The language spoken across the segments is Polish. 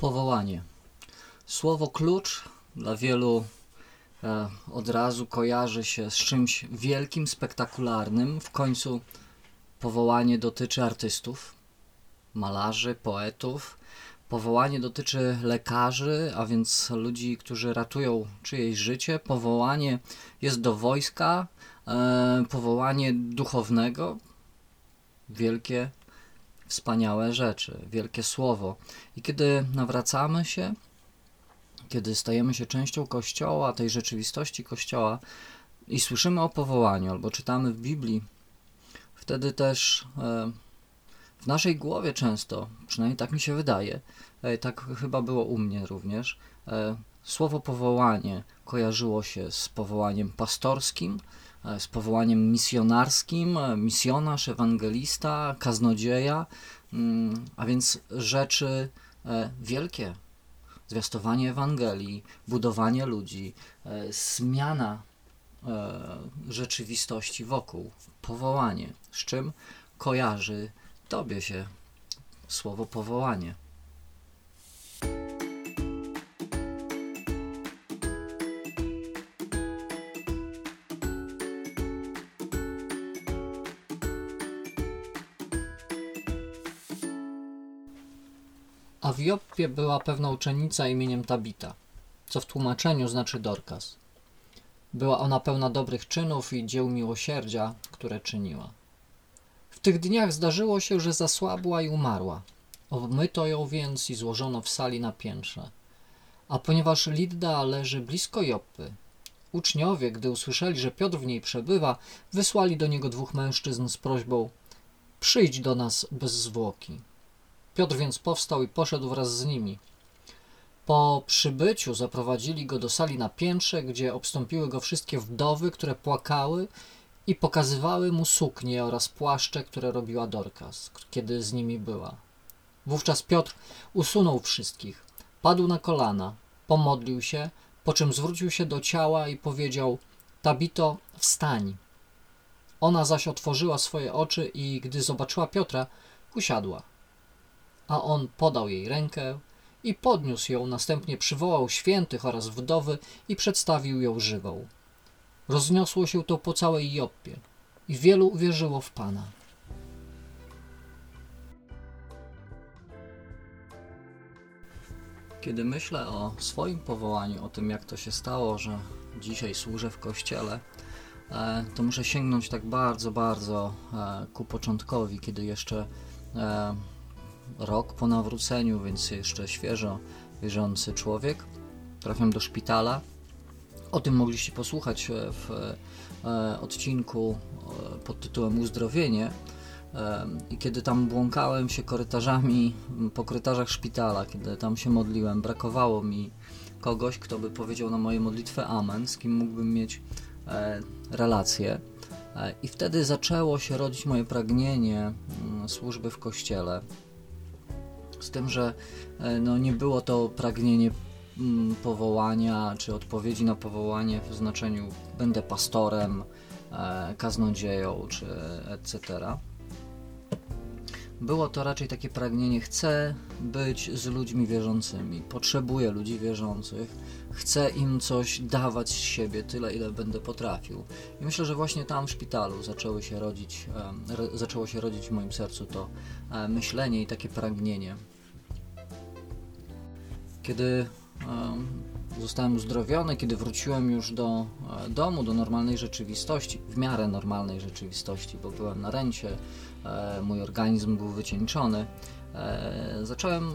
Powołanie. Słowo klucz dla wielu e, od razu kojarzy się z czymś wielkim, spektakularnym. W końcu powołanie dotyczy artystów, malarzy, poetów. Powołanie dotyczy lekarzy, a więc ludzi, którzy ratują czyjeś życie. Powołanie jest do wojska, e, powołanie duchownego. Wielkie wspaniałe rzeczy, wielkie słowo. I kiedy nawracamy się, kiedy stajemy się częścią Kościoła, tej rzeczywistości Kościoła i słyszymy o powołaniu albo czytamy w Biblii, wtedy też e, w naszej głowie często, przynajmniej tak mi się wydaje, e, tak chyba było u mnie również, e, słowo powołanie kojarzyło się z powołaniem pastorskim, z powołaniem misjonarskim, misjonarz, ewangelista, kaznodzieja, mm, a więc rzeczy wielkie, zwiastowanie Ewangelii, budowanie ludzi, e, zmiana e, rzeczywistości wokół, powołanie, z czym kojarzy Tobie się słowo powołanie. A w Joppie była pewna uczennica imieniem Tabita, co w tłumaczeniu znaczy Dorcas. Była ona pełna dobrych czynów i dzieł miłosierdzia, które czyniła. W tych dniach zdarzyło się, że zasłabła i umarła. Obmyto ją więc i złożono w sali na piętrze. A ponieważ Lidda leży blisko Joppy, uczniowie, gdy usłyszeli, że Piotr w niej przebywa, wysłali do niego dwóch mężczyzn z prośbą: Przyjdź do nas bez zwłoki. Piotr więc powstał i poszedł wraz z nimi. Po przybyciu zaprowadzili go do sali na piętrze, gdzie obstąpiły go wszystkie wdowy, które płakały i pokazywały mu suknie oraz płaszcze, które robiła Dorcas, kiedy z nimi była. Wówczas Piotr usunął wszystkich, padł na kolana, pomodlił się, po czym zwrócił się do ciała i powiedział: Tabito, wstań. Ona zaś otworzyła swoje oczy i gdy zobaczyła Piotra, usiadła a on podał jej rękę i podniósł ją, następnie przywołał świętych oraz wdowy i przedstawił ją żywą. Rozniosło się to po całej Joppie i wielu uwierzyło w Pana. Kiedy myślę o swoim powołaniu, o tym jak to się stało, że dzisiaj służę w kościele, e, to muszę sięgnąć tak bardzo, bardzo e, ku początkowi, kiedy jeszcze e, rok po nawróceniu, więc jeszcze świeżo wierzący człowiek. Trafiam do szpitala. O tym mogliście posłuchać e, w e, odcinku e, pod tytułem Uzdrowienie. I kiedy tam błąkałem się korytarzami po korytarzach szpitala, kiedy tam się modliłem, brakowało mi kogoś, kto by powiedział na moje modlitwę Amen, z kim mógłbym mieć relację. I wtedy zaczęło się rodzić moje pragnienie służby w kościele. Z tym, że e, no, nie było to pragnienie mm, powołania czy odpowiedzi na powołanie w znaczeniu będę pastorem, e, kaznodzieją czy etc. Było to raczej takie pragnienie, chcę być z ludźmi wierzącymi, potrzebuję ludzi wierzących, chcę im coś dawać z siebie, tyle ile będę potrafił. I myślę, że właśnie tam w szpitalu zaczęły się rodzić, zaczęło się rodzić w moim sercu to myślenie i takie pragnienie. Kiedy zostałem uzdrowiony, kiedy wróciłem już do e, domu, do normalnej rzeczywistości, w miarę normalnej rzeczywistości, bo byłem na rencie, e, mój organizm był wycieńczony, e, zacząłem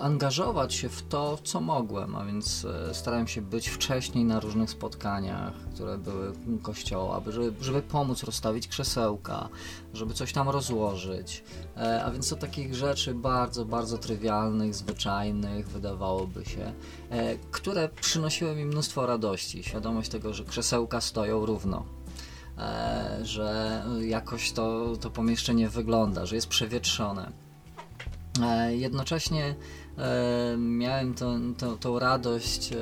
angażować się w to, co mogłem, a więc e, starałem się być wcześniej na różnych spotkaniach, które były kościoła, żeby, żeby pomóc rozstawić krzesełka, żeby coś tam rozłożyć. E, a więc to takich rzeczy bardzo, bardzo trywialnych, zwyczajnych, wydawałoby się, e, które przynosiły mi mnóstwo radości. Świadomość tego, że krzesełka stoją równo, że jakoś to, to pomieszczenie wygląda, że jest przewietrzone. Jednocześnie e, miałem tą radość e,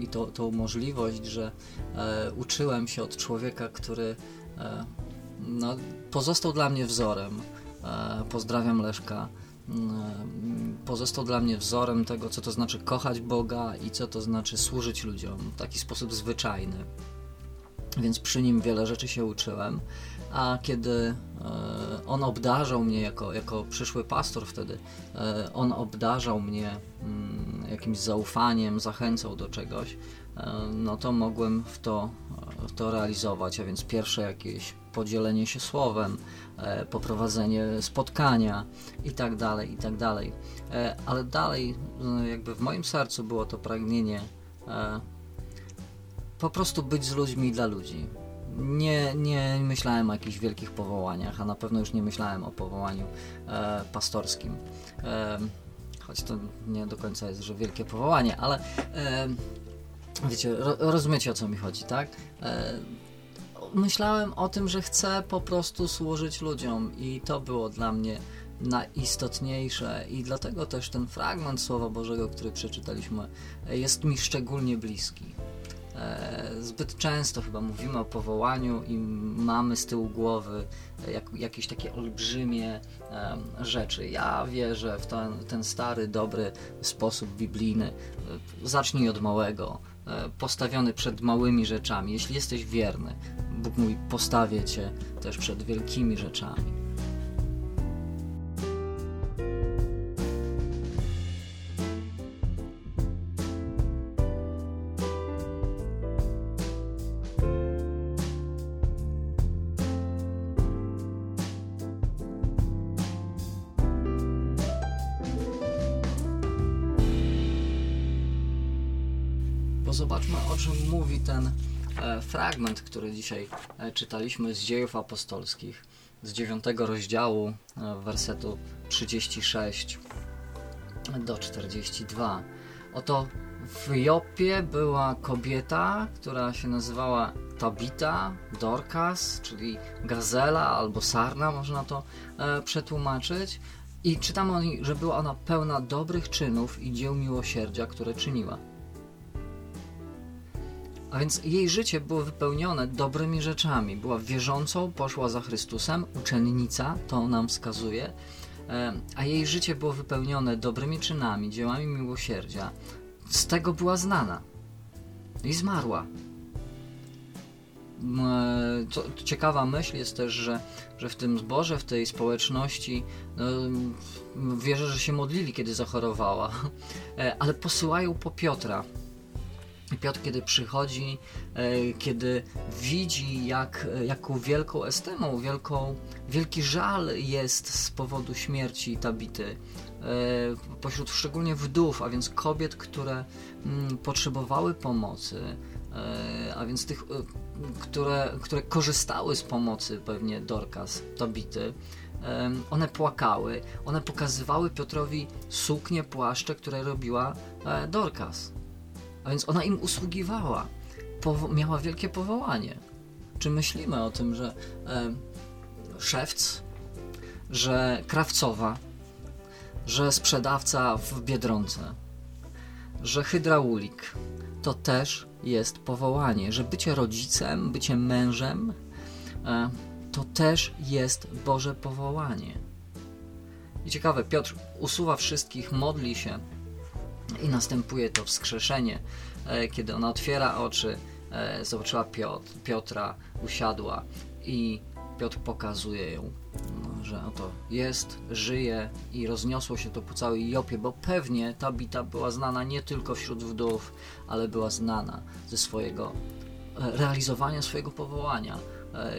i to, tą możliwość, że e, uczyłem się od człowieka, który e, no, pozostał dla mnie wzorem. E, pozdrawiam Leszka. pozostał dla mnie wzorem tego, co to znaczy kochać Boga i co to znaczy służyć ludziom w taki sposób zwyczajny. Więc przy nim wiele rzeczy się uczyłem, a kiedy e, on obdarzał mnie jako, jako przyszły pastor wtedy, e, on obdarzał mnie mm, jakimś zaufaniem, zachęcał do czegoś, e, no to mogłem w to, w to realizować, a więc pierwsze jakieś podzielenie się słowem, poprowadzenie spotkania i tak dalej, i tak dalej. Ale dalej jakby w moim sercu było to pragnienie po prostu być z ludźmi dla ludzi. Nie, nie myślałem o jakichś wielkich powołaniach, a na pewno już nie myślałem o powołaniu e, pastorskim. E, choć to nie do końca jest, że wielkie powołanie, ale e, wiecie, ro, rozumiecie o co mi chodzi, tak? E, myślałem o tym, że chcę po prostu służyć ludziom i to było dla mnie najistotniejsze i dlatego też ten fragment Słowa Bożego, który przeczytaliśmy, jest mi szczególnie bliski. E, zbyt często chyba mówimy o powołaniu i mamy z tyłu głowy jak, jakieś takie olbrzymie rzeczy. Ja wierzę w ten, ten stary, dobry sposób biblijny. E, zacznij od małego, e, postawiony przed małymi rzeczami. Jeśli jesteś wierny, Bóg mówi, postawię cię też przed wielkimi rzeczami. Zobaczmy o czym mówi ten e, fragment, który dzisiaj e, czytaliśmy z dziejów apostolskich, z 9 rozdziału, e, wersetu 36 do 42. Oto w Jopie była kobieta, która się nazywała Tabita, Dorcas, czyli gazela albo sarna, można to przetłumaczyć. I czytamy o niej, że była ona pełna dobrych czynów i dzieł miłosierdzia, które czyniła. A więc jej życie było wypełnione dobrymi rzeczami. Była wierzącą, poszła za Chrystusem, uczennica, to nam wskazuje, e, a jej życie było wypełnione dobrymi czynami, dziełami miłosierdzia. Z tego była znana i zmarła. To, to ciekawa myśl jest też, że, że w tym zborze, w tej społeczności, no, wierzę, że się modlili, kiedy zachorowała, e, ale posyłają po Piotra, Piotr, kiedy przychodzi, e, kiedy widzi, jak, jaką wielką estemą, wielką, wielki żal jest z powodu śmierci Tabity, e, pośród szczególnie wdów, a więc kobiet, które mm, potrzebowały pomocy, e, a więc tych, które, które korzystały z pomocy pewnie Dorcas, Tabity, one płakały, one pokazywały Piotrowi suknie, płaszcze, które robiła Dorcas. A więc ona im usługiwała, Powo miała wielkie powołanie. Czy myślimy o tym, że e, szewc, że krawcowa, że sprzedawca w biedronce, że hydraulik to też jest powołanie, że bycie rodzicem, bycie mężem e, to też jest Boże powołanie. I ciekawe, Piotr usuwa wszystkich, modli się, i następuje to wskrzeszenie, e, kiedy ona otwiera oczy, e, zobaczyła Piotr, Piotra, usiadła i Piotr pokazuje ją, że oto jest, żyje i rozniosło się to po całej Jopie, bo pewnie ta bita była znana nie tylko wśród wdów, ale była znana ze swojego e, realizowania swojego powołania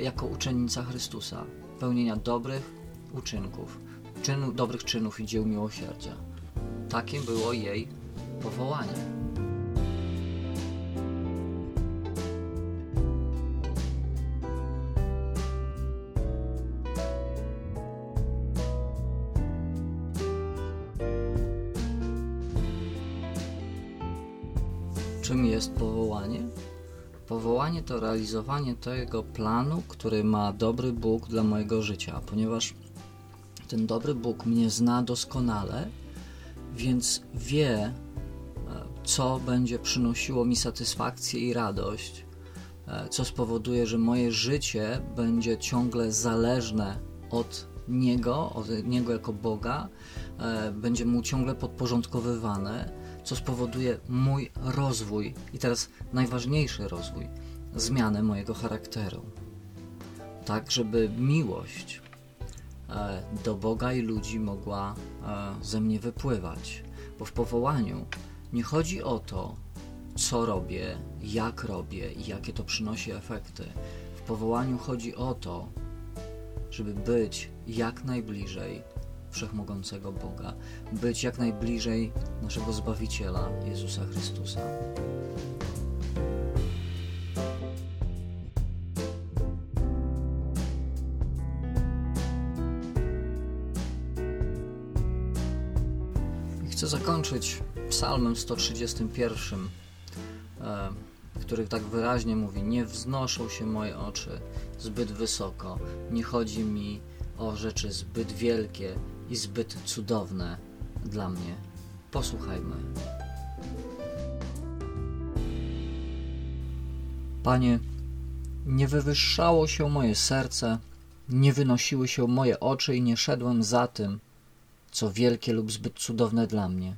jako uczennica Chrystusa, pełnienia dobrych uczynków, czynu, dobrych czynów i dzieł miłosierdzia. Takim było jej powołanie. Czym jest powołanie? Powołanie to realizowanie tego planu, który ma dobry Bóg dla mojego życia, ponieważ ten dobry Bóg mnie zna doskonale, więc wie, co będzie przynosiło mi satysfakcję i radość, e, co spowoduje, że moje życie będzie ciągle zależne od Niego, od Niego jako Boga, e, będzie mu ciągle podporządkowywane, co spowoduje mój rozwój i teraz najważniejszy rozwój zmianę mojego charakteru. Tak, żeby miłość e, do Boga i ludzi mogła ze mnie wypływać. Bo w powołaniu nie chodzi o to, co robię, jak robię i jakie to przynosi efekty. W powołaniu chodzi o to, żeby być jak najbliżej wszechmogącego Boga, być jak najbliżej naszego Zbawiciela Jezusa Chrystusa. Zakończyć psalmem 131, e, który tak wyraźnie mówi: Nie wznoszą się moje oczy zbyt wysoko, nie chodzi mi o rzeczy zbyt wielkie i zbyt cudowne dla mnie. Posłuchajmy. Panie, nie wywyższało się moje serce, nie wynosiły się moje oczy i nie szedłem za tym, co wielkie lub zbyt cudowne dla mnie.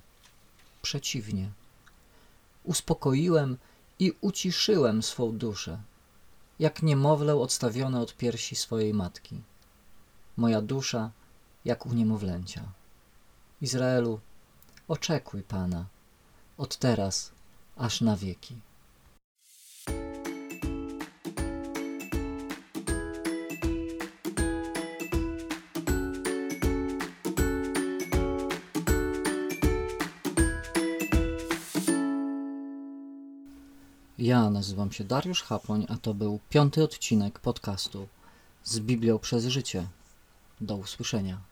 Przeciwnie, uspokoiłem i uciszyłem swą duszę, jak niemowlę odstawione od piersi swojej matki. Moja dusza jak u niemowlęcia. Izraelu, oczekuj Pana, od teraz aż na wieki. Ja nazywam się Dariusz Chapoń, a to był piąty odcinek podcastu z Biblią przez życie. Do usłyszenia.